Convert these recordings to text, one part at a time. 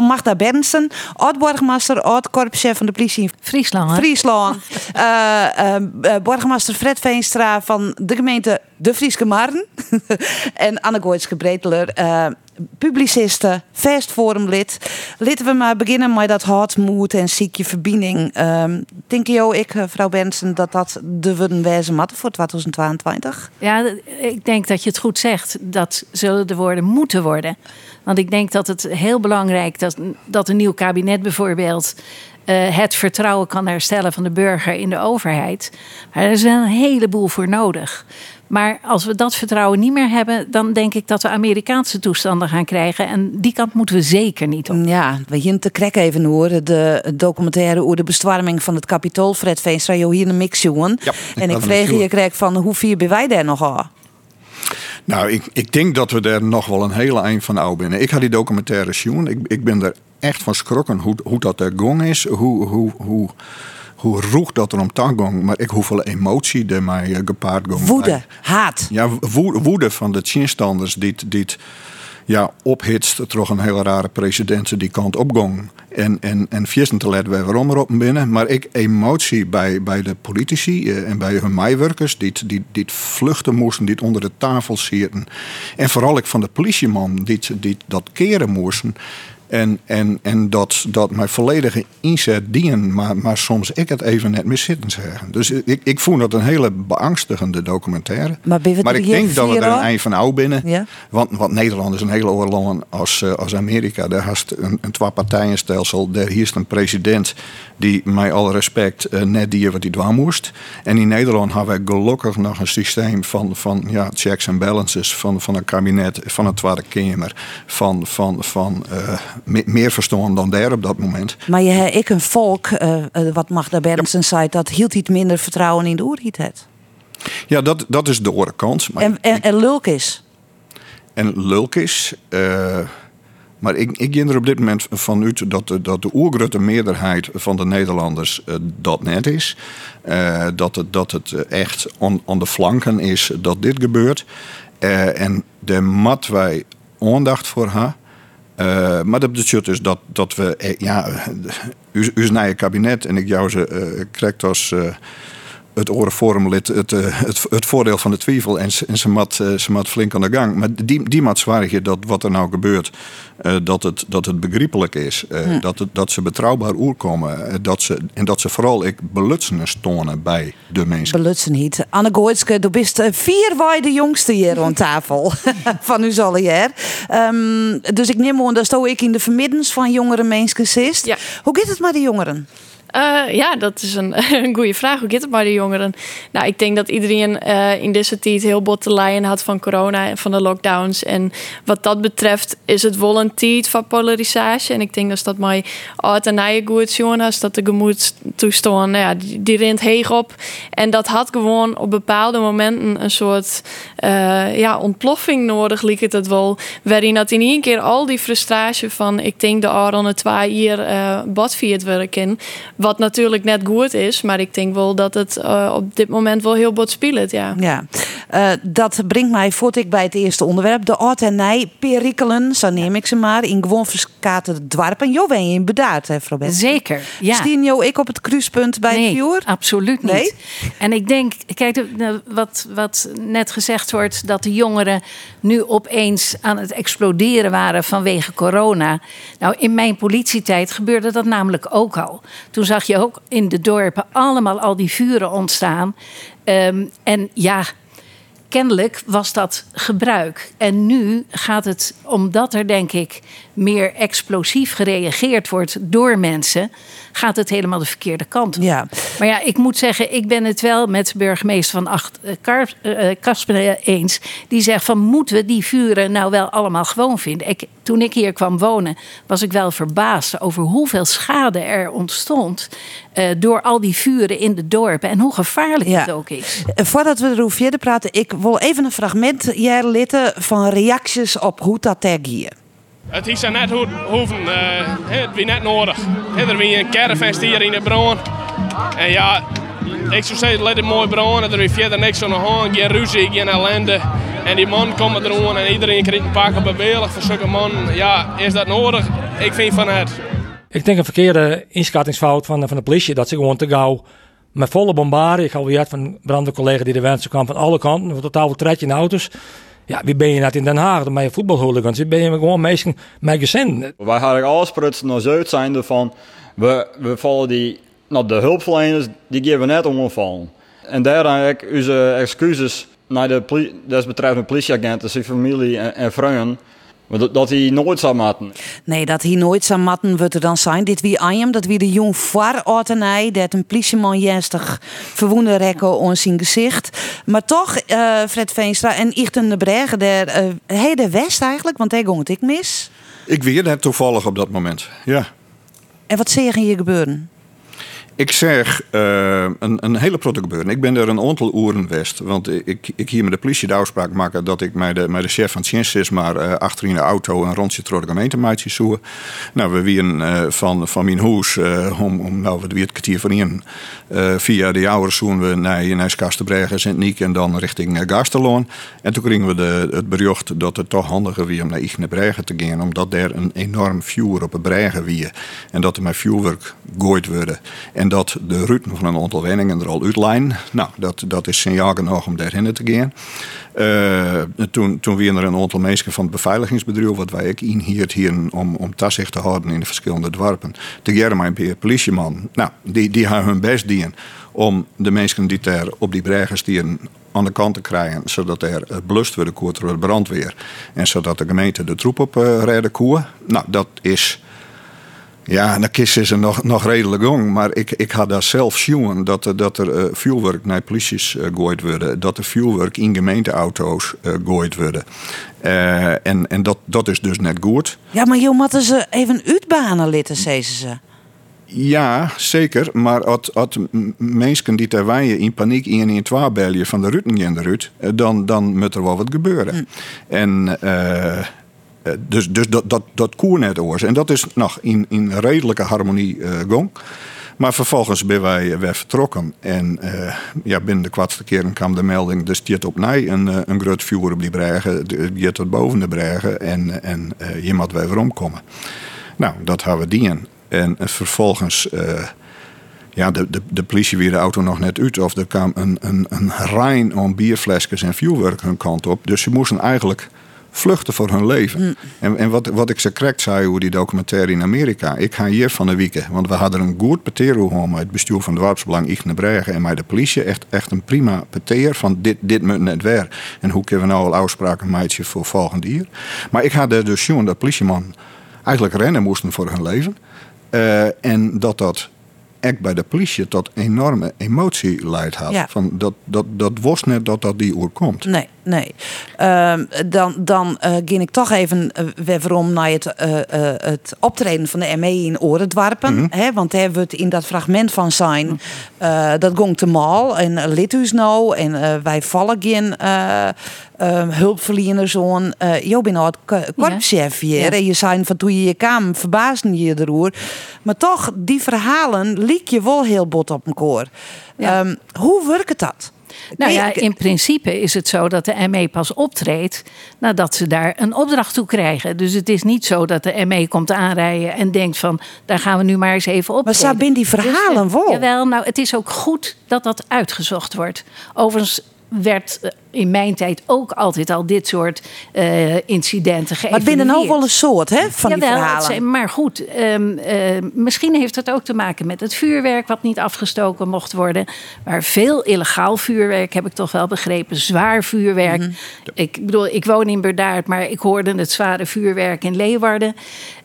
Magda Bernsen, oud-borgmaster, oud-korpschef van de politie in Friesland. hè? Friesland. Eh, eh, eh, borgmaster Fred Veenstra van de gemeente De Frieske Marn. en Anne Gooitske Breteler, eh publiciste, festforumlid. Laten we maar beginnen met dat hartmoed en ziekje verbinding. Ehm denk je, ik, mevrouw Benson, dat dat de worden wijze matten voor 2022? Ja, ik denk dat je het goed zegt. Dat zullen de woorden moeten worden. Want ik denk dat het heel belangrijk dat, dat een nieuw kabinet bijvoorbeeld eh, het vertrouwen kan herstellen van de burger in de overheid. Maar er is wel een heleboel voor nodig. Maar als we dat vertrouwen niet meer hebben, dan denk ik dat we Amerikaanse toestanden gaan krijgen. En die kant moeten we zeker niet op. Ja, we hier te krek even horen. De documentaire over de bestorming van het kapitool. Fred Veenstra, hier een mix jongen. Ja, en ik natuurlijk. je kreeg van hoe vier ben wij daar nog al? Nou, ik, ik denk dat we er nog wel een hele eind van oud binnen. Ik had die documentaire zien. Ik, ik ben er echt van schrokken hoe, hoe dat er gong is. Hoe, hoe, hoe, hoe roeg dat er om tang ging. Maar ik hoeveel emotie er mij eh, gepaard ging. Woede, haat. Ja, woe- woede van de chinstanders die, die ja, ophitst toch een hele rare president die kant opgong. En, en, en viesten te we waarom erop binnen. Maar ik emotie bij, bij de politici eh, en bij hun mijwerkers die, die, die vluchten moesten, die onder de tafel zitten. En vooral ik van de politieman die, die dat keren moesten. En, en, en dat, dat mijn volledige inzet dienen, maar, maar soms ik het even net mis zitten zeggen. Dus ik, ik vond dat een hele beangstigende documentaire. Maar ik denk dat we er een eind van oud binnen. Ja. Want, want Nederland is een hele oorlog als, eh, als Amerika. Daar hast een, een twee-partijenstelsel. Daar hier is een president die, met alle respect, eh, net die wat hij dwaan moest. En in Nederland hebben wij gelukkig nog een systeem van, van ja, checks en balances. Van, van een kabinet, van een Tweede Kamer. Van, van, van eh, me- meer verstaan dan daar op dat moment. Maar je hebt ik een volk, eh, wat Magda Bernsen zei, dat hield iets minder vertrouwen in de oerhiet het. Ja, dat, dat is de andere kant. Maar En, en, en lulk is. en lulk is. eh, maar ik, ik ging er op dit moment vanuit dat de, dat de oergrote meerderheid van de Nederlanders dat net is. Dat het, dat het echt aan de flanken is dat dit gebeurt. En daar mat wij aandacht voor hebben. Eh, maar dat betekent dus dat, dat we, eh, ja, u, uw nieuwe kabinet en ik jou ze eh, krijgt als het orenforumlid het, eh, het, het voordeel van de twijfel en, ze- en ze, mat, eh, ze mat flink aan de gang. Maar die, die mat zwaar dat wat er nou gebeurt, eh, dat, het, dat het begrijpelijk is. eh, dat, het, dat ze betrouwbaar oerkomen. dat ze, en dat ze vooral ik belutsen stonen bij de mensen. Belutsen niet. Anne Gooitske, du bist vier waai de jongste hier aan tafel van u alle jaar. Ehm, dus ik neem aan dat ik in de vermiddens van jongere mensen zit. Ja. Hoe gaat het met de jongeren? Eh, ja, dat is een, een goede vraag. Hoe gaat het bij de jongeren? Nou, ik denk dat iedereen eh, in deze tijd heel bot te had van corona en van de lockdowns. En wat dat betreft is het wel een tijd van polarisatie. En ik denk dus dat mij oud en nieuwe goed is dat de gemoedstoestand, nou ja, die, die rent heeg op. En dat had gewoon op bepaalde momenten een soort eh, ja, ontploffing nodig, liep het wel. Waarin dat in één keer al die frustratie van, ik denk de Aron twee hier eh badviert werken. Wat natuurlijk net goed is, maar ik denk wel dat het eh, op dit moment wel heel bot speelt, ja. Ja, eh, dat brengt mij voort ik bij het eerste onderwerp. De oud en nij perikelen, zo neem ik ze maar, in gewoon verskate dwarpen. Jo, ben je in bedaard, hè, Bent? Zeker, ja. Stien jo ik op het kruispunt bij het nee, absoluut niet. Nee? En ik denk, kijk, wat, wat net gezegd wordt, dat de jongeren nu opeens aan het exploderen waren vanwege corona. Nou, in mijn politietijd gebeurde dat namelijk ook al. Toen zag je ook in de dorpen allemaal al die vuren ontstaan. Ehm, en ja, kennelijk was dat gebruik. En nu gaat het, omdat er denk ik meer explosief gereageerd wordt door mensen, gaat het helemaal de verkeerde kant op. Ja. Maar ja, ik moet zeggen, ik ben het wel met burgemeester van Acht, eh, eh, Kasper eens. Die zegt van, moeten we die vuren nou wel allemaal gewoon vinden? Ik, toen ik hier kwam wonen, was ik wel verbaasd over hoeveel schade er ontstond... eh, door al die vuren in de dorpen en hoe gevaarlijk Ja. het ook is. Eh, Voordat we erover verder praten, ik wil even een fragment jij litten van reacties op hoe dat er hier. Het is er net ho- hoeven, eh, het wie net nodig. Er wie een caravan hier in de bron. En ja, ik zou zeggen, let het mooi branden. Er is verder niks aan de hand, geen ruzie, geen ellende. En die man komt er gewoon en iedereen krijgt een een welig voor zulke man. Ja, is dat nodig? ik vind van het. Ik denk een verkeerde inschattingsfout van, van de politie. Dat ze gewoon te gauw met volle bombarderen. Ik had weer van een collega die de wensen kwam van alle kanten. Totaal vertret in auto's. Ja, wie ben je net in Den Haag? Dan ben je voetbalhooligans. Wie ben je gewoon meestal met gezin. Wij hadden alles sprutsen naar Zuid zijn van... We, we vallen die... Nou, de hulpverleners, die geven net omvallen. En daar heb ik onze excuses naar de desbetreffende politieagenten, zijn familie en, en vrienden dat, dat hij nooit zou matten. Nee, dat hij nooit zou matten, wordt er dan zijn. Dit wie Anjem, dat wie de jong voorortenij, dat een politieman jestig verwoende rekken on zijn gezicht. Maar toch, uh, Fred Veenstra en Ichten de Bregen, der, uh, hey, de West eigenlijk, want hij ging ik mis. Ik weer net toevallig op dat moment, ja. En wat zie je hier gebeuren? Ik zeg uh, een, een hele gebeuren. Ik ben er een aantal uren west. Want ik, ik hier met de politie de afspraak maken dat ik met de, met de chef van het is maar uh, achter in de auto een rondje door de zoeken. Nou, we wieren uh, van, van mijn huis om, om nou, we weer het kwartier van in. via de oude zoen we naar, naar Sint-Niek en dan richting Gasterloon. En toen kregen we de, het bericht dat het toch handiger was om naar Bregen te gaan. Omdat daar een enorm vuur op het Bregen wie. En dat er met vuurwerk gooid worden. En dat de route van een aantal woningen er al uitlijnen. Nou, dat, dat is signaal genoeg om daarheen te gaan. Uh, toen, toen weer er een aantal mensen van het beveiligingsbedrijf, wat wij ook hier om, om toezicht te houden in de verschillende dorpen. Te geren mijn politieman. Nou, die, die hebben hun best dienen om de mensen die daar op die bregen stieren aan de kant te krijgen, zodat er belust wordt door de brandweer. En zodat de gemeente de troep op uh, redden koe. Nou, dat is ja, de kist is er nog, nog redelijk jong. Maar ik, ik had daar zelf zien dat, dat er uh, vuurwerk naar polities uh, gooid worden. Dat er vuurwerk in gemeenteauto's uh, gooid worden. en en dat, dat is dus net goed. Ja, maar joh, moeten ze even uitbanen litten, zeiden ze. Ja, zeker. Maar als, als mensen die ter wijden in paniek in in belje van de Rutten en de Rut, dan, dan moet er wel wat gebeuren. Hm. En eh, dus dus dat, dat, dat koer net oors. En dat is nog in, in redelijke harmonie uh, gong. Maar vervolgens ben wij weer vertrokken. En uh, ja, binnen de kwartste keren kwam de melding... dus die op mij een, een groot vuur op die bregen. Die tot boven de bregen. En, en je moet weer omkomen. Nou, dat hebben we dien. En vervolgens... ja, de, de, de politie weer de auto nog net uit. Of er kwam een, een, een rijn aan bierflesjes en vuurwerk hun kant op. Dus ze moesten eigenlijk vluchten voor hun leven. Mm. En, en wat, wat ik ze correct zei over die documentaire in Amerika. Ik ga hier van de week, want we hadden een goed peteer met het bestuur van de Dorpsbelang Igne Bregen en met de politie. Echt, echt een prima peteer van dit, dit moet net weer. En hoe kunnen we nou al afspraken maken voor volgend jaar. Maar ik had dus zien dat politieman eigenlijk rennen moesten voor hun leven. Uh, en dat dat echt bij de politie tot enorme emotie leidt had. Van dat, dat, dat was net dat dat die oer komt. Nee, nee. Ehm, dan dan uh, ging ik toch even uh, weer om naar het, uh, het optreden van de ME in Orendwarpen. Mm hè, want daar wordt in dat fragment van zijn, dat gong te mal en Litus nou en wij vallen geen uh, hulpverleners zo'n. Uh, je bent al korpschef hier. En je zei van toen je je kwam, verbaasde je erover. Maar toch, die verhalen liek je wel heel bot op een koor. Um, hoe werkt dat? Nou ja, in principe is het zo dat de ME pas optreedt nadat ze daar een opdracht toe krijgen. Dus het is niet zo dat de ME komt aanrijden en denkt van daar gaan we nu maar eens even op. Maar zijn die verhalen dus, wel? Jawel, nou het is ook goed dat dat uitgezocht wordt. Overigens werd eh, in mijn tijd ook altijd al dit soort uh, incidenten geëvalueerd. Maar binnen nou wel een soort hè, van Jawel, die verhalen. maar goed, um, uh, misschien heeft het ook te maken met het vuurwerk... wat niet afgestoken mocht worden. Maar veel illegaal vuurwerk, heb ik toch wel begrepen. Zwaar vuurwerk. Mm -hmm. Ik bedoel, ik woon in Berdaard, maar ik hoorde het zware vuurwerk in Leeuwarden.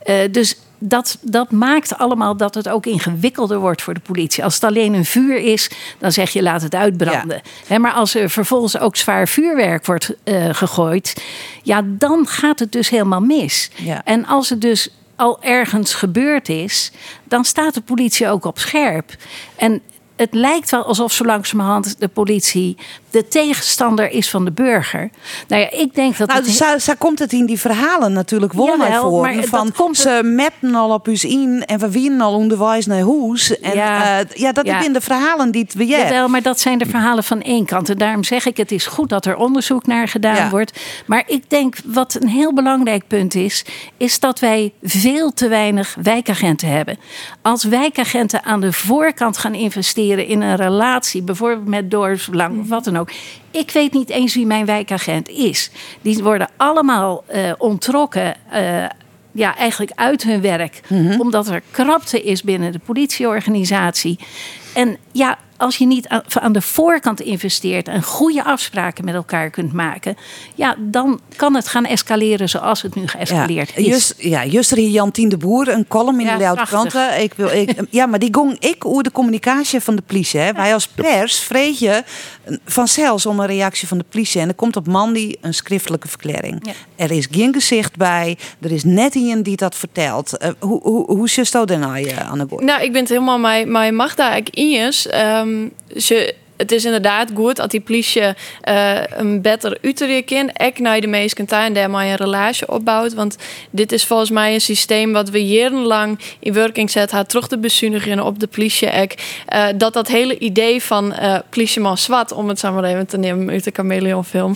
Uh, dus dat, dat maakt allemaal dat het ook ingewikkelder wordt voor de politie. Als het alleen een vuur is, dan zeg je laat het uitbranden. maar als er vervolgens ook zwaar vuurwerk wordt uh, gegooid, ja, dan gaat het dus helemaal mis. En als het dus al ergens gebeurd is, dan staat de politie ook op scherp. En het lijkt wel alsof zo langzamerhand de politie de tegenstander is van de burger. Nou ja, ik denk dat. Nou, het... zo, zo komt het in die verhalen natuurlijk wel naar voren. Van komt- ze meppen al op us in en we winnen al onderwijs naar huis. En Ja. ja, ja dat Ja. zijn de verhalen die het weer. Jawel, maar dat zijn de verhalen van één kant. En daarom zeg ik, het is goed dat er onderzoek naar gedaan Ja. wordt. Maar ik denk, wat een heel belangrijk punt is... is dat wij veel te weinig wijkagenten hebben. Als wijkagenten aan de voorkant gaan investeren in een relatie... bijvoorbeeld met dorpsbelang of wat dan ook... Ik weet niet eens wie mijn wijkagent is. Die worden allemaal eh, ontrokken... eh, ja, eigenlijk uit hun werk. Omdat er krapte is binnen de politieorganisatie. En ja, als je niet aan- de voorkant investeert en goede afspraken met elkaar kunt maken, ja, dan kan het gaan escaleren zoals het nu geëscaleerd is. Just, ja, juster hier Jantien de Boer, een column in Ja, de Leeuwarden. Kranten. Ik wil, ik, ja, maar die gong ik over de communicatie van de politie. Hè. Wij als pers vreet je vanzelfs om een reactie van de politie. En er komt op Mandy een schriftelijke verklaring. Ja. Er is geen gezicht bij. Er is net iemand die dat vertelt. Eh, hoe hoe, dat dan Anne Boer? Nou, ik ben het helemaal mijn, mijn Magda ik Injes. Ehm, ze, het is inderdaad goed dat die politie eh, een beter uiterlijk in. Ik naar de meesten en daar maar een relatie opbouwt. Want dit is volgens mij een systeem wat we jarenlang in werking zet. Haar terug te bezuinigen op de politie. Eh, dat dat hele idee van eh politieman zwart, om het maar even te nemen uit de Chameleon film.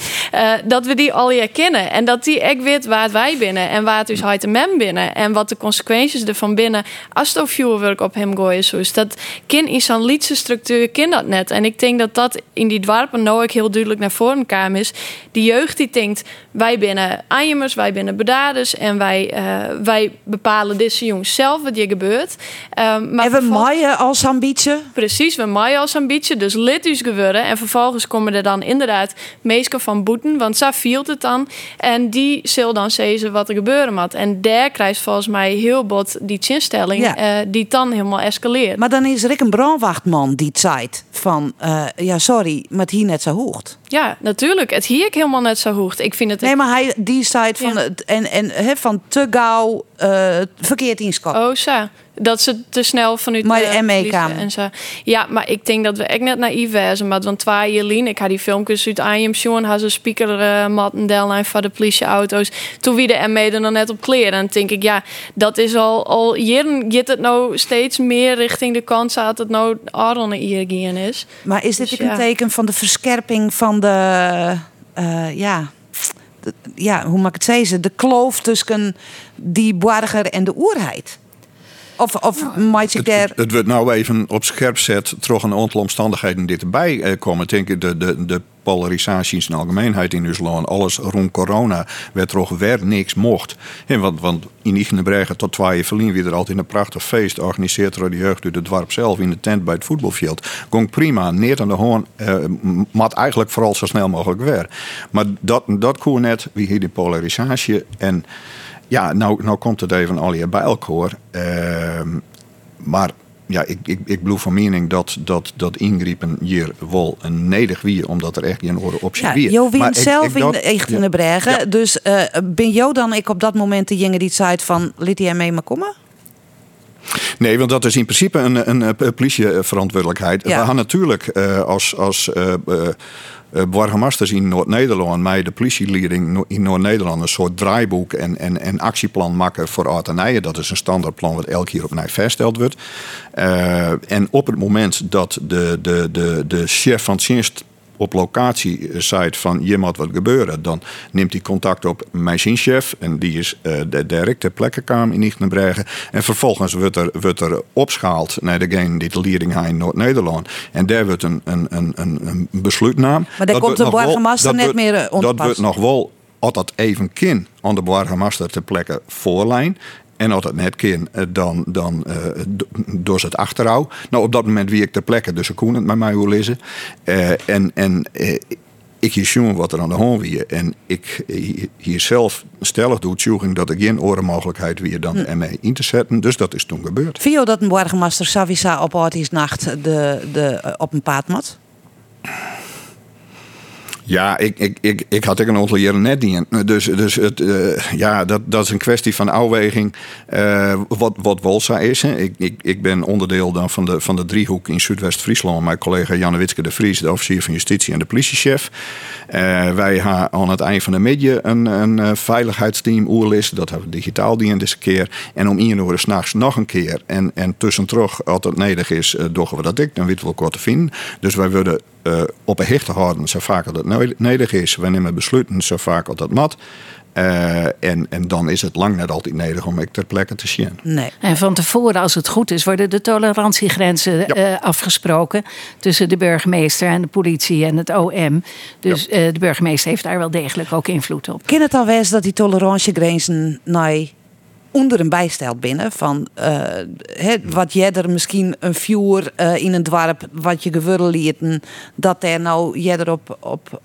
dat we die al herkennen. En dat die ik weet waar het wij binnen. En waar het dus uit de mem binnen. En wat de consequenties ervan binnen. Als er vuurwerk op hem gooien. Is dat kind in zo'n liedse structuur ken dat net. En ik denk dat dat in die dwarpen nou heel duidelijk naar voren kwam is. Die jeugd die denkt, wij binnen aanjemers, wij binnen bedaders. En wij, eh, wij bepalen deze jongens zelf wat hier gebeurt. Ehm, maar en we maaien als ambitie. Precies, we maaien als beetje, dus lid is geworden. En vervolgens komen er dan inderdaad meesten van boeten, want zo viel het dan. En die zal dan zeggen wat er gebeuren moet. En daar krijgt volgens mij heel bot die zinstelling, Ja. eh, die dan helemaal escaleert. Maar dan is ook een brandwachtman die zei van... eh, ja, sorry, maar het hier net zo hoog. Ja, natuurlijk. Het hier ik helemaal net zo hoog. Ik vind het... Nee, maar hij die zei van, Ja. het, en, en, van te gauw eh, verkeerd inschat. Oh. Dat ze te snel vanuit Maar de de ME politie kwamen. en zo. Ja, maar ik denk dat we echt net naïef zijn. Maar want twee Jelien, ik had die filmpjes uit Aanjem Sjoen, had ze speaker uh, mat en deadline van de politieauto's. Toen wie de ME er nog net op kleren. En dan denk ik, ja, dat is al, al jaren gaat het nou steeds meer richting de kant dat het nou Aron hier is. Maar is dit Dus een ja. teken van de verskerping van de... eh, ja, de- ja, hoe mag ik het zeggen? De kloof tussen die borger en de oerheid. Of, of daar... Het, het wordt nou even op scherp zet, toch een aantal omstandigheden die erbij eh, komen. Ik denk de, de, de polarisatie in zijn algemeenheid in ons land, alles rond corona, werd toch weer niks mocht. En want, want in Igenebreggen tot twee verlien weer er altijd een prachtig feest, organiseerd door de jeugd uit het dorp zelf in de tent bij het voetbalveld. Ging prima, neer aan de hoorn, eh maar eigenlijk vooral zo snel mogelijk weer. Maar dat, dat kon net, wie hier die polarisatie en... Ja, nou, nou komt het even al bij elkaar. Ehm, maar ja, ik, ik, ik blijf van mening dat, dat, dat ingrepen hier wel een nedig wie, omdat er echt geen orde optie Ja, wie. Jo wint ik- zelf ik in dat- echt in de bregen. Ja. Dus eh, ben jou dan ik op dat moment de jongen die zei van... Liet hij mee maar komen? Nee, want dat is in principe een, een, een politieverantwoordelijkheid. Ja. We gaan natuurlijk eh, als, als eh, burgemeesters in Noord-Nederland, mij de politieleiding in Noord-Nederland, een soort draaiboek en, en, en actieplan maken voor Artenijen. Dat is een standaardplan wat elk jaar opnieuw vastgesteld wordt. Eh, en op het moment dat de, de, de, de chef van dienst op locatie zei van je moet wat gebeuren, dan neemt hij contact op mijn zinchef en die is eh, de direct ter plekke kwam in Ichtenbregen. En vervolgens wordt er, wordt er opschaald naar degene die de leiding heeft in Noord-Nederland. En daar wordt een, een, een, een, besluitnaam. Maar daar Dat komt de dat net meer, eh, onder Dat pas. wordt nog wel, als dat even kind aan de burgemeester ter plekke voorlijn. En het net kind, eh, dan, dan do- door het achterhoud. Nou, op dat moment wie ik ter plekke, dus ze koen het met mij hoe lezen. Eh, en en ik hier zien wat er aan de hand wie. En ik hier zelf stellig doe tjoeging dat er geen orenmogelijkheid wie dan Hm. ermee in te zetten. Dus dat is toen gebeurd. Je dat een burgemeester Savisa op nacht de, de, op een paard? Ja, ik, ik, ik, ik had ik een jaren net niet. Dus, dus het, uh, ja, dat, dat is een kwestie van afweging. Uh, wat, wat Wolsa is. Hè. Ik, ik, ik ben onderdeel dan van de, van de driehoek in Zuidwest-Friesland. Mijn collega Janne Witske de Vries, de officier van justitie en de politiechef. Uh, wij gaan aan het eind van de middag een, een veiligheidsteam oerlist. Dat hebben we digitaal die deze keer. En om één uur s'nachts nog een keer. En, en tussendoor, als het nodig is, doen we dat ik. Dan weten we wat te vinden. Dus wij willen uh, op een hecht houden zo vaak als het nodig is. We nemen besluiten zo vaak als dat mat. Uh, en, en dan is het lang net altijd nodig om ik ter plekke te zien. Nee. En van tevoren, als het goed is, worden de tolerantiegrenzen ja. uh, afgesproken tussen de burgemeester en de politie en het OM. Dus ja. uh, de burgemeester heeft daar wel degelijk ook invloed op. Kan het al wezen dat die tolerantiegrenzen naar onder een bijstelt binnen. Van uh, wat jij er misschien een vuur uh, in een dorp, wat je gewurrel lieten, dat er nou jij erop op,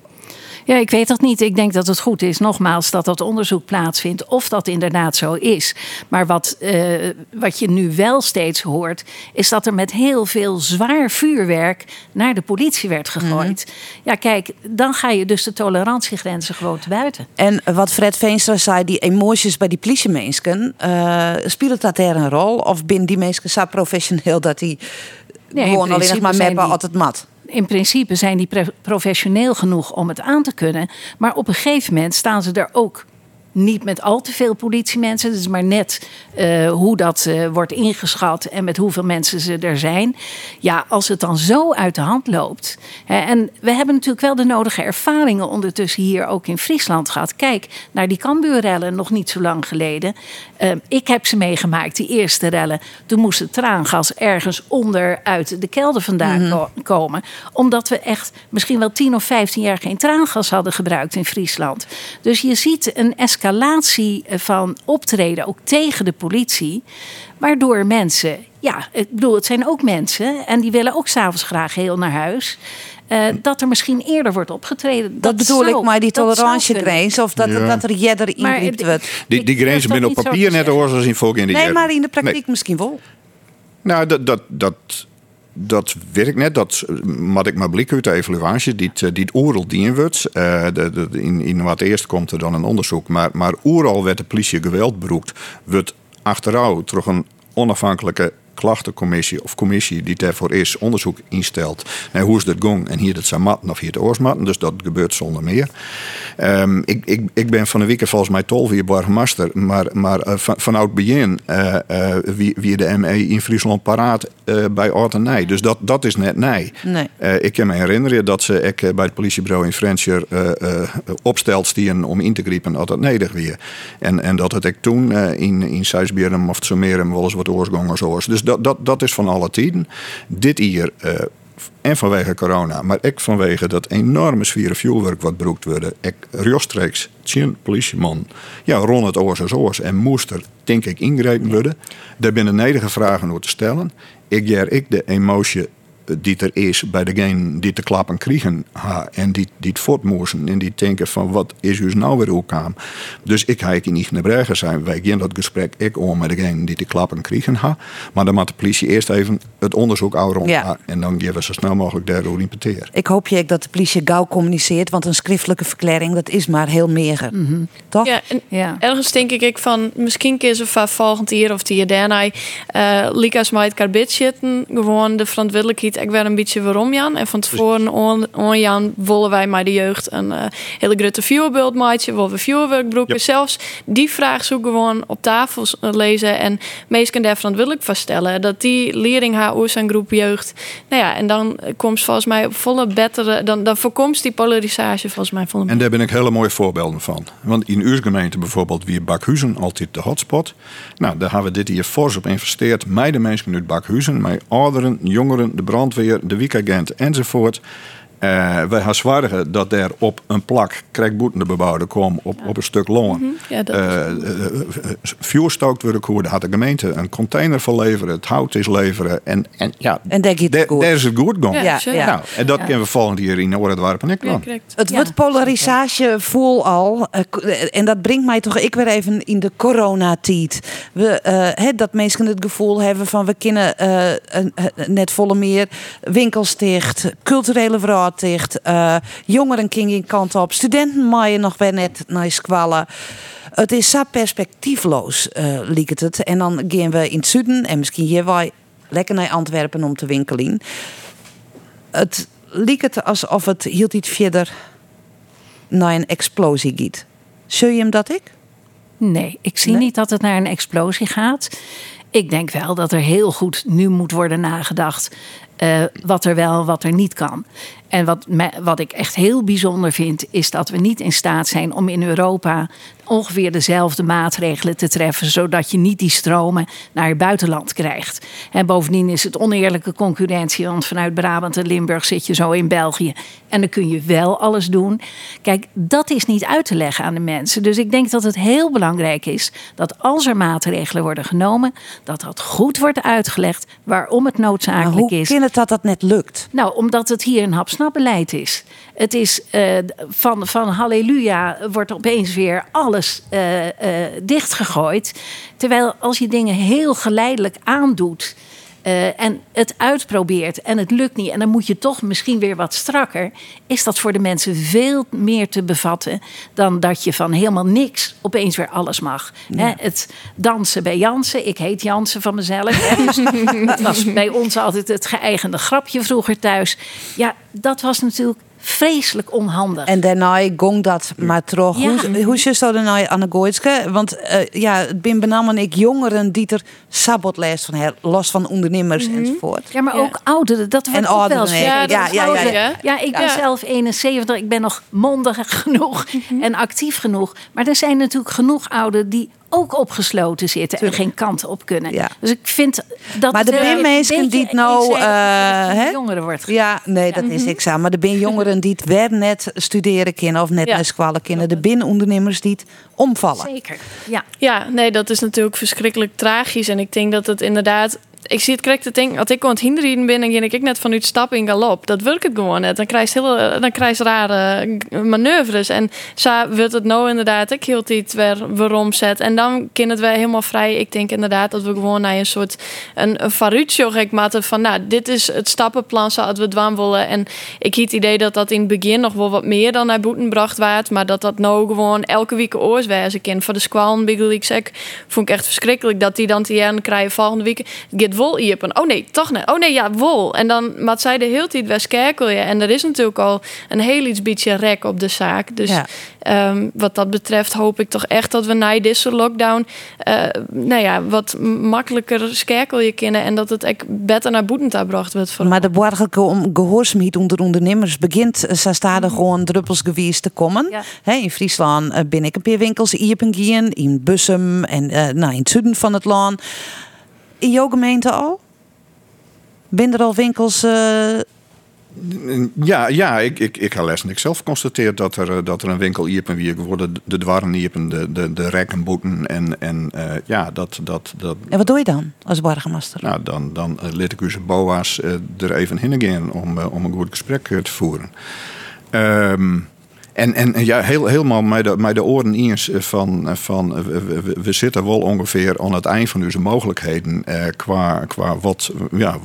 ja, ik weet dat niet. Ik denk dat het goed is, nogmaals, dat dat onderzoek plaatsvindt. Of dat inderdaad zo is. Maar wat, uh, wat je nu wel steeds hoort, is dat er met heel veel zwaar vuurwerk naar de politie werd gegooid. Mm -hmm. Ja, kijk, dan ga je dus de tolerantiegrenzen gewoon te buiten. En wat Fred Veenstra zei, die emoties bij die politiemensen, uh, speelt dat er een rol? Of binnen die mensen zo professioneel dat die nee, gewoon alleen maar met altijd mat? In principe zijn die professioneel genoeg om het aan te kunnen. Maar op een gegeven moment staan ze er ook niet met al te veel politiemensen. Het is maar net uh, hoe dat uh, wordt ingeschat en met hoeveel mensen ze er zijn. Ja, als het dan zo uit de hand loopt. Hè, en we hebben natuurlijk wel de nodige ervaringen ondertussen hier ook in Friesland gehad. Kijk naar die Cambuurrellen nog niet zo lang geleden. Uh, ik heb ze meegemaakt, die eerste rellen. Toen moest het traangas ergens onder uit de kelder vandaan mm -hmm. komen. Omdat we echt misschien wel 10 of 15 jaar geen traangas hadden gebruikt in Friesland. Dus je ziet een escalatie van optreden, ook tegen de politie. Waardoor mensen, ja, ik bedoel, het zijn ook mensen en die willen ook s'avonds graag heel naar huis. Uh, dat er misschien eerder wordt opgetreden. Dat, dat bedoel zou, ik, maar die tolerantiegrens of dat, ja. dat er jeder ingript wordt. Die, die grenzen binnen op papier net hoor, als in volk in de Nee, maar in de praktijk nee. misschien wel. Nou, dat, dat, dat, dat ik net. Dat wat ik maar blik uit de evaluatie. Die, die het oorlog dien wordt. De, de, in, in wat eerst komt er dan een onderzoek. Maar, maar oeral werd de politie geweld beroekt. Wordt achteraf terug een onafhankelijke klachtencommissie of commissie die daarvoor is onderzoek instelt. En hoe is dat gong? En hier het zijn matten of hier het oorsmatten. Dus dat gebeurt zonder meer. Um, ik, ik, ik ben van de week volgens mij tol weer burgemeester. Maar, maar uh, van, van oud begin wie, wie de ME in Friesland paraat bij Ort en Nij. Dus dat, dat is net nee. nee. ik kan me herinneren dat ze ik, bij het politiebureau in Frencher opstelt stien om in te griepen dat nedig weer. En, en dat het ik toen in, in Suisberum of Zomerum wel eens wat oorsgong zoals. Dus dat, dat, dat is van alle tijden. Dit hier, uh, en vanwege corona, maar ook vanwege dat enorme sferen vuurwerk wat broekt worden. Ik rechtstreeks tien politieman, ja, rond het oors en oors. En moest er, denk ik, ingrepen worden. Daar binnen nederige vragen over te stellen. Ik ger ik de emotie die er is bij degene die te klappen krijgen ha, en die, die het voortmoesten en die denken van wat is u nou weer ook aan. Dus ik ga in niet naar Bregen zijn. Wij gaan dat gesprek ik om met degene die te klappen krijgen ha. Maar dan moet de politie eerst even het onderzoek rond ja. en dan geven we zo snel mogelijk daardoor impeteren. Ik hoop je dat de politie gauw communiceert, want een schriftelijke verklaring dat is maar heel meer. Mm -hmm. Toch? Ja, en ja. ergens denk ik van misschien kiezen we volgend jaar of die jaar daarna uh, Likas met karbit zitten, gewoon de verantwoordelijkheid ik werd een beetje waarom Jan. En van tevoren on, on Jan willen wij maar de jeugd een uh, hele grote vuurbeeld maken, willen we vuurwerkbroeken. Yep. Zelfs die vraag zo gewoon op tafel lezen en meesten daar verantwoordelijk vaststellen. Dat die leerling haar oor zijn groep jeugd. Nou ja, en dan komt volgens mij op volle betere, dan, dan voorkomt die polarisatie volgens mij. Volle en daar ben ik hele mooie voorbeelden van. Want in uw gemeente bijvoorbeeld, wie Bakhuizen altijd de hotspot. Nou, daar hebben we dit hier fors op investeerd. Mij de mensen uit Bakhuizen, mij ouderen, jongeren, de brandweer, de weekagent enzovoort. Uh, wij gaan zwaardigen dat er op een plak krijgboetende bebouwde kwam op, ja. op een stuk. Mm -hmm. ja, uh, vuurstookt worden koer, had de gemeente een container voor leveren, het hout is leveren. En, en ja, en denk je daar is het goed gaan. Ja, ja, Nou, en dat kunnen we volgend jaar in het Warp en ik dan. Het wordt polarisatie voel al. en dat brengt mij toch ik weer even in de coronatijd. We, dat mensen het gevoel hebben van we kunnen net volle meer winkels dicht, culturele verhaal dicht. Eh, jongeren gingen geen kant op. Studenten maaien nog weer net naar squallen. Het is zo perspectiefloos, uh, het. En dan gaan we in het zuiden en misschien hier wij lekker naar Antwerpen om te winkelen. Het liep het alsof het hield iets verder naar een explosie gaat. Zul je hem dat ik? Nee, ik zie niet dat het naar een explosie gaat. Ik denk wel dat er heel goed nu moet worden nagedacht. Uh, wat er wel, wat er niet kan. En wat, wat ik echt heel bijzonder vind, is dat we niet in staat zijn om in Europa ongeveer dezelfde maatregelen te treffen, zodat je niet die stromen naar het buitenland krijgt. En bovendien is het oneerlijke concurrentie, want vanuit Brabant en Limburg zit je zo in België en dan kun je wel alles doen. Kijk, dat is niet uit te leggen aan de mensen. Dus ik denk dat het heel belangrijk is dat als er maatregelen worden genomen, dat dat goed wordt uitgelegd waarom het noodzakelijk hoe is. Hoe het dat dat net lukt? Nou, omdat het hier een hapsnapbeleid is. Het is uh, van, van halleluja wordt opeens weer alles uh, uh, dichtgegooid. Terwijl als je dingen heel geleidelijk aandoet. en het uitprobeert en het lukt niet. En dan moet je toch misschien weer wat strakker. Is dat voor de mensen veel meer te bevatten. Dan dat je van helemaal niks opeens weer alles mag. Ja. het dansen bij Jansen. Ik heet Jansen van mezelf. Dus dat was bij ons altijd het geëigende grapje vroeger thuis. Ja, dat was natuurlijk vreselijk onhandig. En daarna gong dat maar terug. Ja. Hoe, hoe is dat nou aan de Gooitske? Want uh, ja, het ben benamelijk ik jongeren die er sabotlijst van her, los van ondernemers mm -hmm. enzovoort. Ja, maar ook ouderen. Dat wordt en ook ouderen, wel ja, ja, ja, ja, ja, ik ben zelf 71. Ik ben nog mondig genoeg mm -hmm. en actief genoeg. Maar er zijn natuurlijk genoeg ouderen die ook opgesloten zitten Tuurlijk. en geen kant op kunnen. Ja. Dus ik vind dat. Maar de ben mensen die het nou. Uh, jongeren wordt. Ja, nee, dat is niks aan. Maar de ben jongeren die het weer net studeren kunnen of net ja. naar kunnen. De bin ondernemers die het omvallen. Zeker. Ja. ja, nee, dat is natuurlijk verschrikkelijk tragisch. En ik denk dat het inderdaad ik zie het correct ding. Als ik aan het hinderen ben, dan ging ik net vanuit stap in galop. Dat werkt het gewoon net. Dan krijg je, heel, dan krijg je rare manoeuvres. En zo wordt het nou inderdaad ik hield iets weer, weer omzet. En dan kan het weer helemaal vrij. Ik denk inderdaad dat we gewoon naar een soort een, een gek maken van nou, dit is het stappenplan zoals we dwan willen. En ik heb het idee dat dat in het begin nog wel wat meer dan naar boeten bracht werd. Maar dat dat nou gewoon elke week oorswijze kan. Voor de squallen, Big League vond ik echt verschrikkelijk. Dat die dan die krijgen volgende week. Get wol iepen. Oh nee, toch niet. Oh nee, ja, wol. En dan maakt zij de hele tijd weskerkel je. En er is natuurlijk al een heel iets beetje rek op de zaak. Dus ja. um, wat dat betreft hoop ik toch echt dat we na deze lockdown uh, nou ja, wat makkelijker skerkel je kennen en dat het echt beter naar boeten bracht wordt. Maar de borgelijke om gehoorzaamheid onder ondernemers begint uh, staat er gewoon druppelsgewijs te komen. Ja. He, in Friesland uh, ben ik een paar winkels, Iepengiën, in Bussum en uh, nou, in het zuiden van het land in jouw gemeente al? Ben er al winkels? Uh... Ja, ja ik, ik, ik heb les ik zelf geconstateerd dat er, dat er een winkel hier en wie geworden de dwarren hier de, de, de rekkenboeten en, en uh, ja, dat, dat, dat. En wat doe je dan als burgemeester? Nou, dan, dan uh, liet ik u BOA's uh, er even heen gaan om, om een goed gesprek te voeren. Um, en, en ja, heel, helemaal met de, met de oren eens van, van we, we, zitten wel ongeveer aan het eind van onze mogelijkheden eh, qua, qua wat, ja,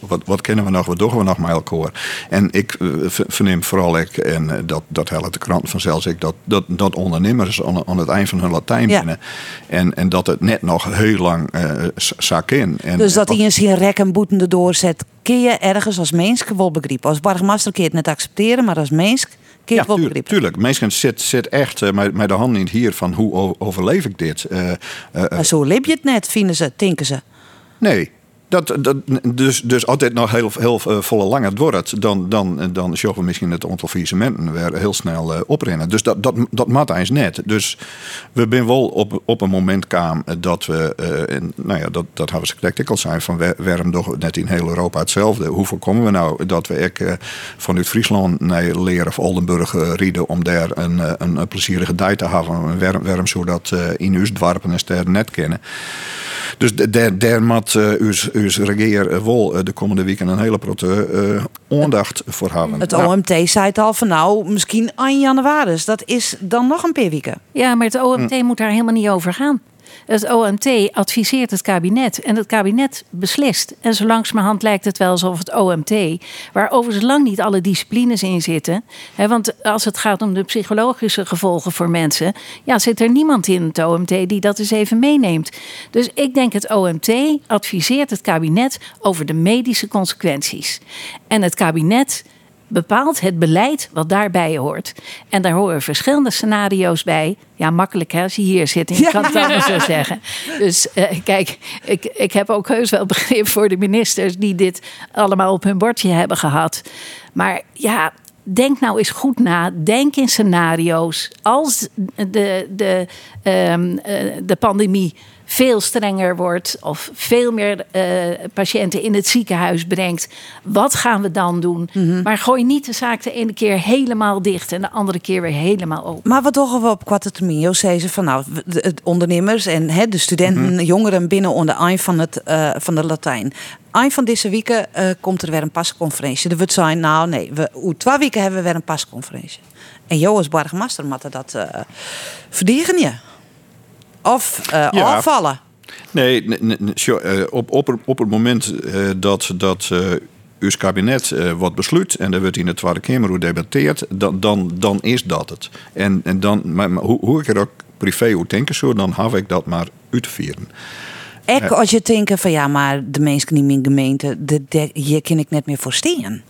wat, wat kennen we nog, wat doen we nog met elkaar. En ik verneem vooral ik, en dat, dat helpt de krant vanzelfs ik, dat, dat, dat ondernemers aan, aan het eind van hun Latijn ja. binnen. En, en dat het net nog heel lang uh, zak in. En, dus dat hij eens hier rek en boetende doorzet, kun je ergens als mens wel begrijpen. Als burgemeester kun je het net accepteren, maar als mens ja, tuur, tuurlijk. Mensen zit, zit echt uh, met, met de hand niet hier van hoe overleef ik dit. Uh, uh, maar zo leef je het net, vinden ze, denken ze. Nee, dat, dat, dus, dus dit nog heel, heel volle langer wordt, dan, dan, dan zien we misschien het aantal faillissementen weer heel snel uh, oprennen. Dus dat, dat, dat maakt eens net. Dus we zijn wel op, op een moment kwam dat we, nou ja, dat, dat hebben ze al zijn, van waarom toch net in heel Europa hetzelfde. Hoe voorkomen we nou dat we uh, vanuit Friesland naar Leren of Oldenburg rieden om daar een, een, plezierige dag te hebben. Waarom, waarom zodat in uw dwarpen en sterren net kennen. Dus daar moet uw regeer wel de komende weken een hele grote uh, aandacht voor hebben. Het OMT zei het al van nou, misschien 1 januari. Dat is dan nog een paar weken. Ja, maar het OMT hm. moet daar helemaal niet over gaan. Het OMT adviseert het kabinet en het kabinet beslist. En zo langzamerhand lijkt het wel alsof het OMT, waar overigens lang niet alle disciplines in zitten. Hè, want als het gaat om de psychologische gevolgen voor mensen, ja, zit er niemand in het OMT die dat eens even meeneemt. Dus ik denk het OMT adviseert het kabinet over de medische consequenties. En het kabinet bepaalt het beleid wat daarbij hoort. En daar horen verschillende scenario's bij. Ja, makkelijk hè, als je hier zit je kan het allemaal zo zeggen. Dus uh, kijk, ik, ik heb ook heus wel begrip voor de ministers die dit allemaal op hun bordje hebben gehad. Maar ja, denk nou eens goed na. Denk in scenario's. Als de, de, um, uh, de pandemie veel strenger wordt of veel meer uh, patiënten in het ziekenhuis brengt. Wat gaan we dan doen? Mm -hmm. Maar gooi niet de zaak de ene keer helemaal dicht en de andere keer weer helemaal open. Maar wat doen we op Quatermio? Zei ze van nou, de ondernemers en he, de studenten, mm -hmm. jongeren binnen onder eind van, het, uh, van de Latijn. Eind van deze weken uh, komt er weer een pasconferentie. Er wordt zijn, nou nee, we, hoe twee weken hebben we weer een pasconferentie. En Joas Bargmaster moet dat uh, verdedigen je. Of uh, ja. afvallen. Nee, nee, nee uh, op, op, op het moment uh, dat, dat uw kabinet wat besluit en er wordt in de Tweede Kamer hoe debatteert, dan, dan, dan is dat het. En, en dan, maar, maar hoe, hoe ik er ook privé hoe denken zou, dan heb ik dat maar uit te vieren. Ik, als je denkt van ja, maar de mensen in mijn gemeente, de, de, hier kan ik net meer voor staan.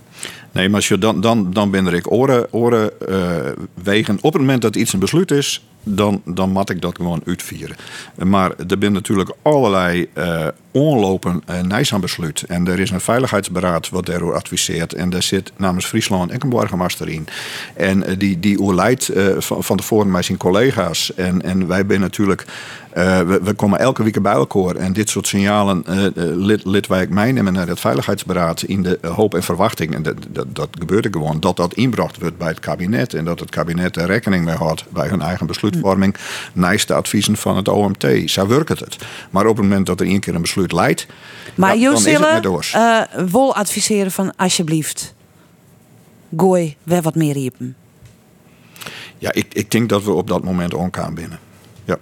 Nee, maar als je dan, dan, dan ben ik oren, oren uh, wegen. Op het moment dat iets een besluit is, dan, dan mat ik dat gewoon uitvieren. Maar er zijn natuurlijk allerlei uh, onlopen uh, Nijsaan besluit. En er is een veiligheidsberaad wat daarover adviseert. En daar zit namens Friesland en een borgmaster in. En uh, die, die oerleidt van, tevoren met zijn collega's. En, en wij zijn natuurlijk... We, we, komen elke week bij elkaar en dit soort signalen lid, lid wij meenemen naar het Veiligheidsberaad in de hoop en verwachting. En dat, dat, dat gebeurt gewoon. Dat dat inbracht wordt bij het kabinet en dat het kabinet er rekening mee houdt bij hun eigen besluitvorming. Naast de adviezen van het OMT. Zo werkt het. Maar op het moment dat er één keer een besluit leidt, maar dan is het met doors. Uh, wil adviseren van alsjeblieft, gooi weer wat meer riepen. Ja, ik, ik denk dat we op dat moment onkaan binnen. Ja.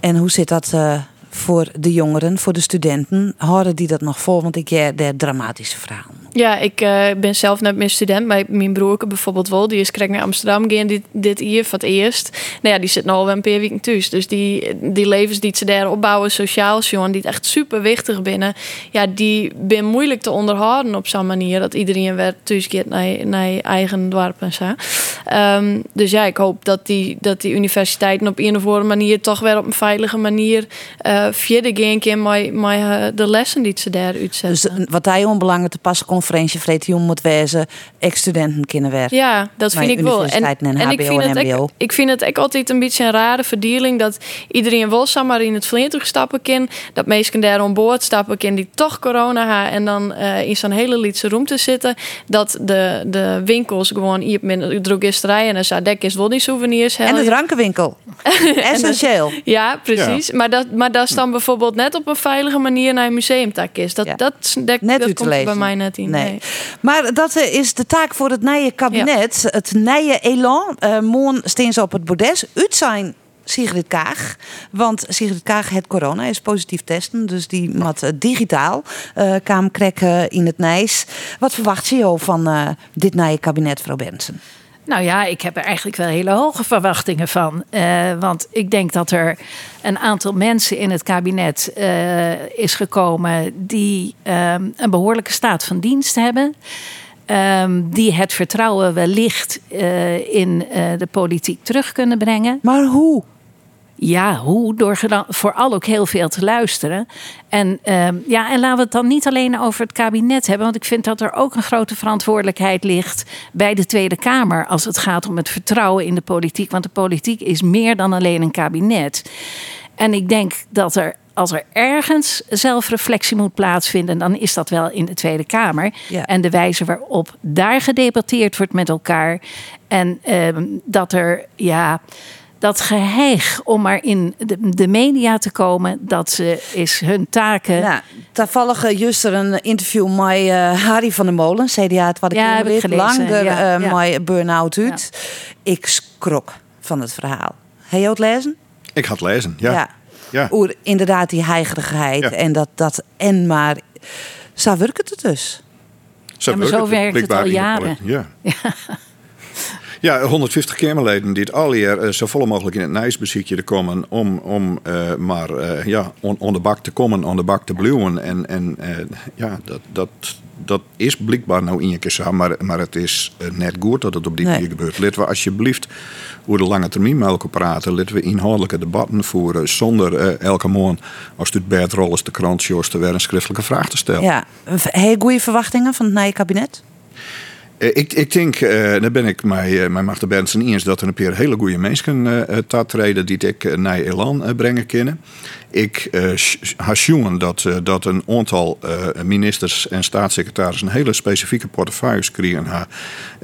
En hoe zit dat uh, voor de jongeren, voor de studenten? Houden die dat nog vol? Want ik heb de dramatische verhalen. Ja, ik uh, ben zelf net mijn student. Maar mijn broer bijvoorbeeld wel, die is krek naar Amsterdam gaan dit, dit jaar voor het eerst. Nou ja, die zit nog wel een paar weken thuis. Dus die, die levens die ze daar opbouwen, sociaal, jongen, die het echt super wichtig binnen. Ja, die ben moeilijk te onderhouden op zo'n manier. Dat iedereen weer thuis gaat naar, naar eigen dorp en zo. Um, dus ja, ik hoop dat die, dat die universiteiten op een of andere manier toch weer op een veilige manier uh, verder gaan keer met, uh, de lessen die ze daar uitzetten. Dus wat hij onbelangrijk te passen conferentie vreet jong moet wezen, ex-studenten kunnen werken. Ja, dat vind ik wel. En, en, en ik, vind het ik, ik vind het ook altijd een beetje een rare verdeling dat iedereen wel maar in het vliegtuig stappen kan, dat mensen daar aan boord stappen kan die toch corona hebben en dan uh, in zo'n hele lietse room te zitten, dat de, de winkels gewoon hier met drogisterij en zo dek is wel die souvenirs En de drankenwinkel. Essentieel. ja, precies. Ja. Maar dat maar dat is dan bijvoorbeeld net op een veilige manier naar een museumtak is. Dat, ja. dat, dat, net dat komt bij mij net in. Nee. Maar dat is de taak voor het nieuwe kabinet. Ja. Het nieuwe elan. Uh, morgen staan ze op het bordes. Uit zijn Sigrid Kaag. Want Sigrid Kaag het corona is positief testen. Dus die moet uh, digitaal uh, krekken in het Nijs. Wat verwacht je van uh, dit nieuwe kabinet, mevrouw Benson? Nou ja, ik heb er eigenlijk wel hele hoge verwachtingen van. Uh, want ik denk dat er een aantal mensen in het kabinet uh, is gekomen die um, een behoorlijke staat van dienst hebben. Um, die het vertrouwen wellicht uh, in de politiek terug kunnen brengen. Maar hoe? Ja, hoe? Door vooral ook heel veel te luisteren. En, uh, ja, en laten we het dan niet alleen over het kabinet hebben. Want ik vind dat er ook een grote verantwoordelijkheid ligt bij de Tweede Kamer. Als het gaat om het vertrouwen in de politiek. Want de politiek is meer dan alleen een kabinet. En ik denk dat er als er ergens zelfreflectie moet plaatsvinden, dan is dat wel in de Tweede Kamer. Ja. En de wijze waarop daar gedebatteerd wordt met elkaar. En uh, dat er, ja dat geheig om maar in de, de, media te komen, dat ze is hun taken. Nou, toevallig juist er een interview met uh, Harry van der Molen, CDA, het wat ik ja, weet, langer ja, uh, ja. burn-out uit. Ik schrok van het verhaal. Heb je het lezen? Ik had lezen, ja. ja. Ja. Oer inderdaad die heigerigheid Ja. en dat, dat en maar. Zo werkt het dus. Zo, Ja, maar zo werkt het al in de jaren. Ja. Ja, 150 Kamerleden die het alle jaar eh, zo vol mogelijk in het nijsbeziekje te komen om, om eh, maar eh, ja, on, on de bak te komen, on de bak te blijven. En, en ja, dat, dat, dat is blijkbaar nou in je keer zo, maar, maar het is net goed dat het op die Nee. manier gebeurt. Laten we alsjeblieft over de lange termijn met elkaar praten. Laten we inhoudelijke debatten voeren zonder elke morgen als het bed rollen de krant jost er weer een schriftelijke vraag te stellen. Ja. Heel goede verwachtingen van het nieuwe kabinet? Eh, ik, ik denk, eh daar ben ik met, uh, met Marten Bernsen eens, dat er een paar hele goede mensen uh, uh, treden die ik uh, naar Elan uh, brengen kunnen. Ik uh, dat, uh, dat een aantal uh, ministers en staatssecretarissen hele specifieke portefeuilles krijgen. Ha,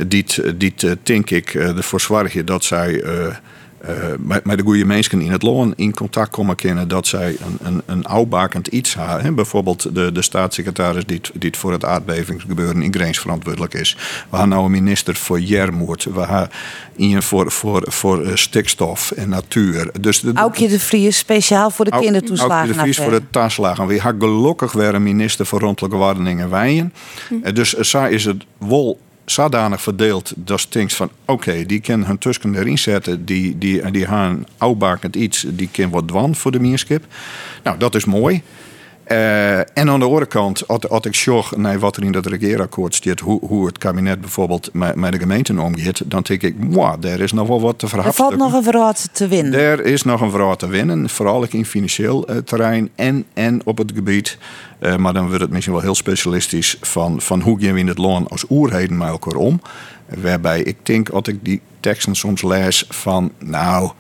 die, die denk ik uh, ervoor zorgen dat zij uh, uh, met, met de goede mensen in het loon in contact komen kunnen dat zij een, een, een oudbakend iets hebben. Bijvoorbeeld de, de staatssecretaris die, die het voor het aardbevingsgebeuren in Greens verantwoordelijk is. We hebben nou een minister voor Jermoed. We hebben een voor, voor, voor stikstof en natuur. Dus de, Aukje de Vries speciaal voor de kindertoeslagen. Aukje de Vries voor de taslagen. We hebben gelukkig weer een minister voor rondelijke Warning en Wijen. Eh, Dus zo is het wel zodanig verdeeld dat je van oké, die kunnen hun tussen erin zetten, die, die, die gaan oudbakend iets, die kan wat dwan voor de mierskip. Nou, dat is mooi. Eh, en aan de andere kant, als, ik zorg naar wat er in dat regeerakkoord staat, hoe, hoe het kabinet bijvoorbeeld met, met de gemeenten omgaat, dan denk ik, wow, daar is nog wel wat te Er verhaften. valt nog een verraad te winnen. Er is nog een verhaal te winnen, vooral in financieel eh, terrein en, en op het gebied. Eh, maar dan wordt het misschien wel heel specialistisch van, van hoe gaan we in het loon als oerheden met elkaar om. Waarbij ik denk, als ik die teksten soms lees van, nou,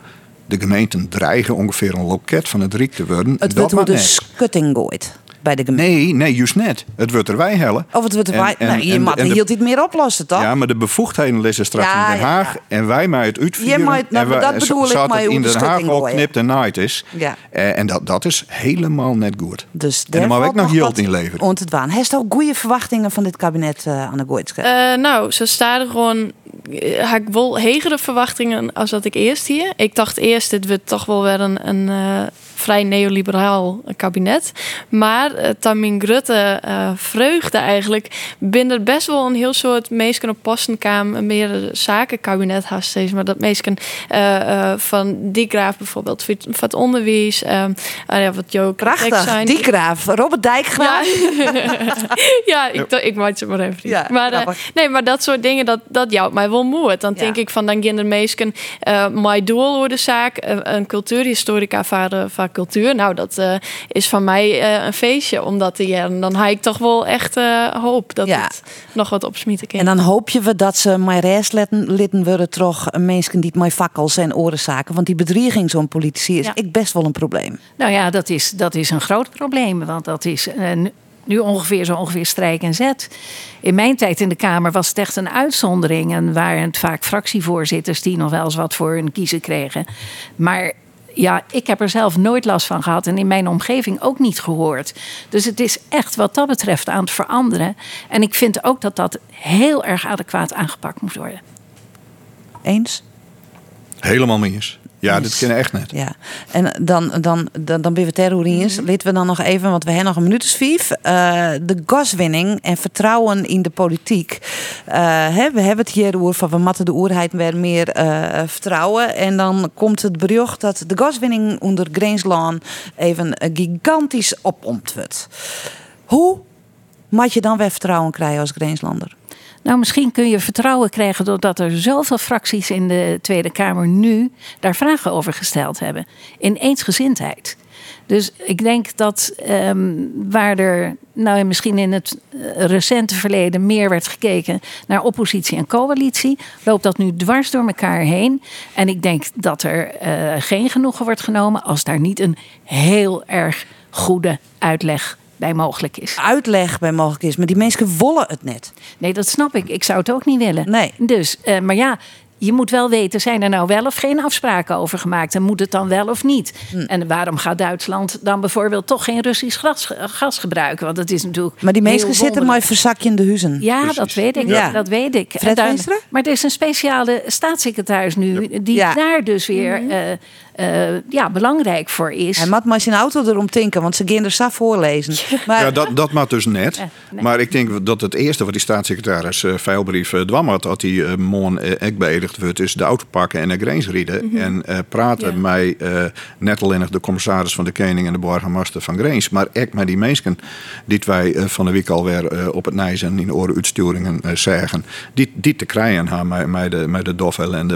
de gemeenten dreigen ongeveer een loket van het Riek te worden. Het Dat wordt hoe de net. schutting gooit bij de gemeente. Nee, nee, juist net. Het wordt er wij hellen. Of het wordt erbij. en- Nou, je en- mag en de- hield dit meer oplossen, toch? Ja, maar de bevoegdheden liggen straks Ja, in Den Haag. ja. En wij mij het uitvieren. Ja, maar- nou, en wij, dat bedoel ik, maar het hoe in de Den Haag al knipt en naait is. Ja. Eh, en dat, dat is helemaal net goed. Dus En dan mag daar ik nog geld wat in leveren. Om te dwaan. Heeft ook goede verwachtingen van dit kabinet uh, aan de Gooitske? Eh, nou, ze staan gewoon. Eh, Had ik wel hegere verwachtingen als dat ik eerst hier. Ik dacht eerst, dit wordt toch wel weer een, een eh, vrij neoliberaal kabinet. Maar uh, Tamin Grutte uh, vreugde eigenlijk. binnen best wel een heel soort meesken op. Een meer zakenkabinet haast steeds. Maar dat meesken uh, van die graaf bijvoorbeeld. Het, het onderwijs. Um, ja, wat Jo Prachtig, zijn. die graaf. Robert Dijkgraaf. Ja, ja ik, ik maak ze maar even. Ja, maar, uh, nee, maar dat soort dingen, dat, dat jouwt mij wel moe. Dan ja. denk ik van, dan meesten uh, mijn doel de zaak. Uh, een cultuurhistorica van, van cultuur. Nou, dat uh, is van mij een feestje om dat te jaren. Dan heb ik toch wel echt hoop dat ja. het nog wat opsmieten kan. En dan hoop je we dat ze mijn reislitten worden toch mensen die mijn fakkels en orenzaken. Want die bedreiging zo'n politici is ja. ik best wel een probleem. Nou ja, dat is, dat is een groot probleem. Want dat is nu ongeveer zo ongeveer strijk en zet. In mijn tijd in de Kamer was het echt een uitzondering. En waren het vaak fractievoorzitters die nog wel eens wat voor hun kiezen kregen. Maar ja, ik heb er zelf nooit last van gehad en in mijn omgeving ook niet gehoord. Dus het is echt wat dat betreft aan het veranderen. En ik vind ook dat dat heel erg adequaat aangepakt moet worden. Eens? Helemaal mis. Ja, dit kennen echt net. Ja, en dan, dan, dan, dan ben we -hmm. Laten we dan nog even, want we hebben nog een minuut of vijf. Uh, de gaswinning en vertrouwen in de politiek. Uh, hè, we hebben het hier over van we moeten de oerheid weer meer uh, vertrouwen. En dan komt het bericht dat de gaswinning onder Greenslaan even gigantisch opompt wordt. Hoe moet je dan weer vertrouwen krijgen als Greenslander? Nou, misschien kun je vertrouwen krijgen doordat er zoveel fracties in de Tweede Kamer nu daar vragen over gesteld hebben. In eensgezindheid. Dus ik denk dat um, waar er nou misschien in het recente verleden meer werd gekeken naar oppositie en coalitie, loopt dat nu dwars door elkaar heen. En ik denk dat er uh, geen genoegen wordt genomen als daar niet een heel erg goede uitleg bij mogelijk is. Uitleg bij mogelijk is, maar die mensen willen het net. Nee, dat snap ik. Ik zou het ook niet willen. Nee. Dus, uh, maar ja, je moet wel weten, zijn er nou wel of geen afspraken over gemaakt? En moet het dan wel of niet? Hm. En waarom gaat Duitsland dan bijvoorbeeld toch geen Russisch gas, gas gebruiken? Want dat is natuurlijk. Maar die mensen zitten maar verzakje in de huizen. Ja, Precies. dat weet ik. Ja. Dat weet ik. Fred daar, maar er is een speciale staatssecretaris nu, die ja. daar dus weer uh, eh, ja, belangrijk voor is. Hij moet maar zijn auto erom tinken, want ze gaan er voorlezen. Maar Ja, dat, dat mag dus net. Eh, nee. Maar ik denk dat het eerste wat die staatssecretaris uh, Veilbrief uh, dwam had, dat hij uh, uh, ook beëdigd wordt, is de auto pakken en naar grens rijden. En uh, praten Ja. met uh, net alleen nog de commissaris van de Koning en de burgemeester van Greens, maar ook met die mensen die wij uh, van de week alweer uh, op het Nijzen in oren uitsturingen uh, zeggen, die, die te krijgen hebben met, de, met de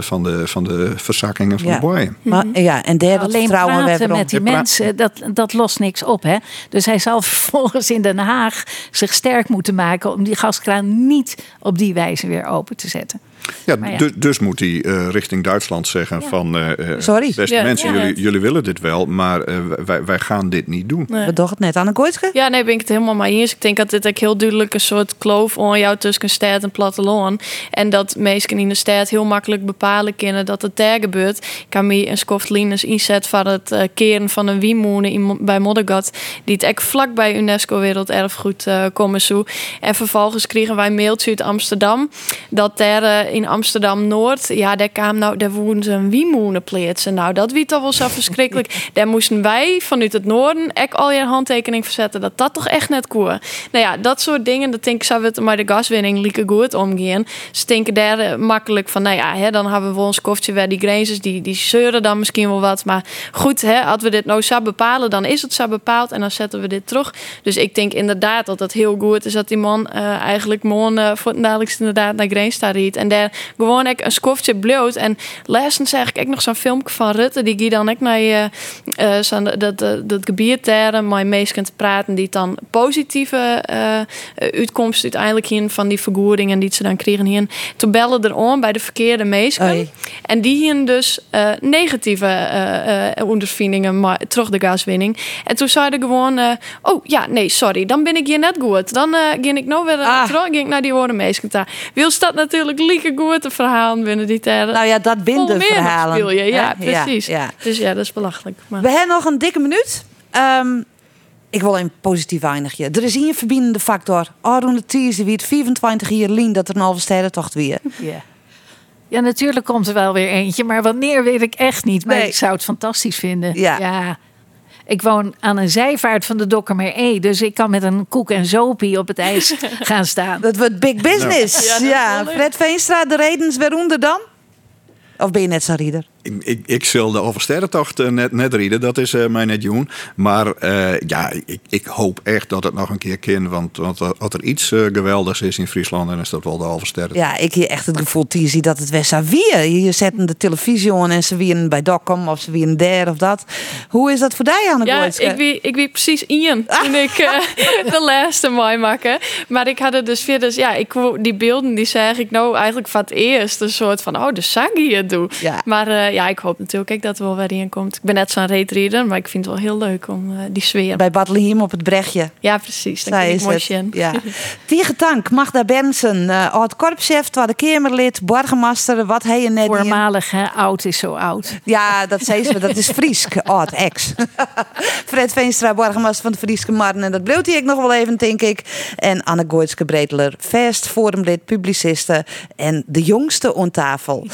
van de, van de verzakkingen van Ja. de boeien. Maar, ja, en derde Alleen vertrouwen praten met die mensen, dat, dat lost niks op. Hè? Dus hij zal vervolgens in Den Haag zich sterk moeten maken om die gaskraan niet op die wijze weer open te zetten. Ja, Maar ja. Dus, dus moet hij eh, richting Duitsland zeggen van... eh, eh, Sorry. Beste Ja, mensen, ja. jullie, jullie willen dit wel, maar wij, wij gaan dit niet doen. Nee. We het net aan een Gooitske. Ja, nee, ben ik het helemaal mee eens. Ik denk dat dit ook heel duidelijk een soort kloof aan jou tussen stad en platteland. En dat mensen in de stad heel makkelijk bepalen kunnen dat het daar gebeurt. Ik kan me een inzet van het keren van een wiemoene bij Moddergat. Die het echt vlak bij UNESCO Werelderfgoed komen zo. En vervolgens kregen wij een mailtje uit Amsterdam. Dat daar in Amsterdam Noord, ja, daar kwam nou, daar woonden ze een wiemoene plaatsen. Nou, dat wie toch wel zo verschrikkelijk. daar moesten wij vanuit het noorden echt al je handtekening verzetten dat dat toch echt net koer. Nou ja, dat soort dingen, dat denk ik zou het maar de gaswinning lieke goed omgaan. Ze denken daar eh, makkelijk van, nou ja, hè, dan hebben we ons koftje waar die grenzes, die, die zeuren dan misschien wel wat. Maar goed, hè, als we dit nou zo bepalen, dan is het zo bepaald en dan zetten we dit terug. Dus ik denk inderdaad dat het heel goed is dat die man eh, eigenlijk morgen eh, voor het inderdaad naar Green staat riet. En daar gewoon echt een skoftje bloot. En laatst zeg ik nog zo'n filmpje van Rutte, die ging dan ook naar eh, eh, zo'n, dat, dat, dat gebied daar met mensen te praten die dan positieve eh uitkomst uiteindelijk hier van die vergoedingen die ze dan kregen hier. Toen bellen er aan bij de verkeerde. Oei. En die hier dus eh, negatieve eh eh, ondervindingen maar terug de gaswinning. En toen zeiden gewoon, eh, oh ja, nee, sorry, dan ben ik hier net goed. Dan eh ging ik nou weer Ah. terug, ging ik naar die woorden meesken. Wil dat natuurlijk lieke goed te verhalen binnen die tijd. Nou ja, dat nog verhalen. speel je, ja, Hè? Precies. ja. Dus ja, dat is belachelijk. Maar... We hebben nog een dikke minuut. Ehm, ik wil een positief eindigen. Er is hier een verbindende factor. Arun de wie het 24 jaar lien dat er een halve sterrentocht weer. Ja. Ja, natuurlijk komt er wel weer eentje, maar wanneer weet ik echt niet. Maar Nee. ik zou het fantastisch vinden. Ja. Ik woon aan een zijvaart van de Dokkermeer E, dus ik kan met een koek en zopie op het ijs gaan staan. Dat wordt big business. Ja. Fred Veenstra, de redens waaronder dan? Of ben je net zo rieder? Ik, ik, ik zal de oversterrentocht eh, net, net rieden, dat is eh mij net doen. Maar eh, ja, ik, ik hoop echt dat het nog een keer kan. Want, want als er iets geweldigs is in Friesland, dan is dat wel de Oversterren. Ja, ik heb echt het gevoel, Tizi, dat het weer weer. Je zet de televisie aan en ze wieren bij Dokkum of ze wieren daar of dat. Hoe is dat voor jou, Anne Ja, Gooitske? ik wie, ik wie precies Ian toen ik de laatste mooi maken. Maar ik had het dus weer, dus ja, ik, die beelden die zeg ik nou eigenlijk van het eerst een soort van, oh, de Sagi het doe. Ja. Maar eh, ja, ik hoop natuurlijk ook dat er wel weer in komt. Ik ben net zo'n reetreader, maar ik vind het wel heel leuk om eh, die sfeer. Bij Bad op het brechtje. Ja, precies. Ik is mooi zien. Ja. Tegen dank, Magda Bensen, uh, oud-korpschef, Tweede Kamerlid, borgmaster, wat hij je net Voormalig, hè? Oud is zo oud. Ja, dat zei ze, dat is Friesk, oud ex. Fred Veenstra, borgmaster van de Frieske Marten. En dat bleef hij ik nog wel even, denk ik. En Anne Gooitske Bredeler, vast forumlid, publiciste en de jongste on tafel.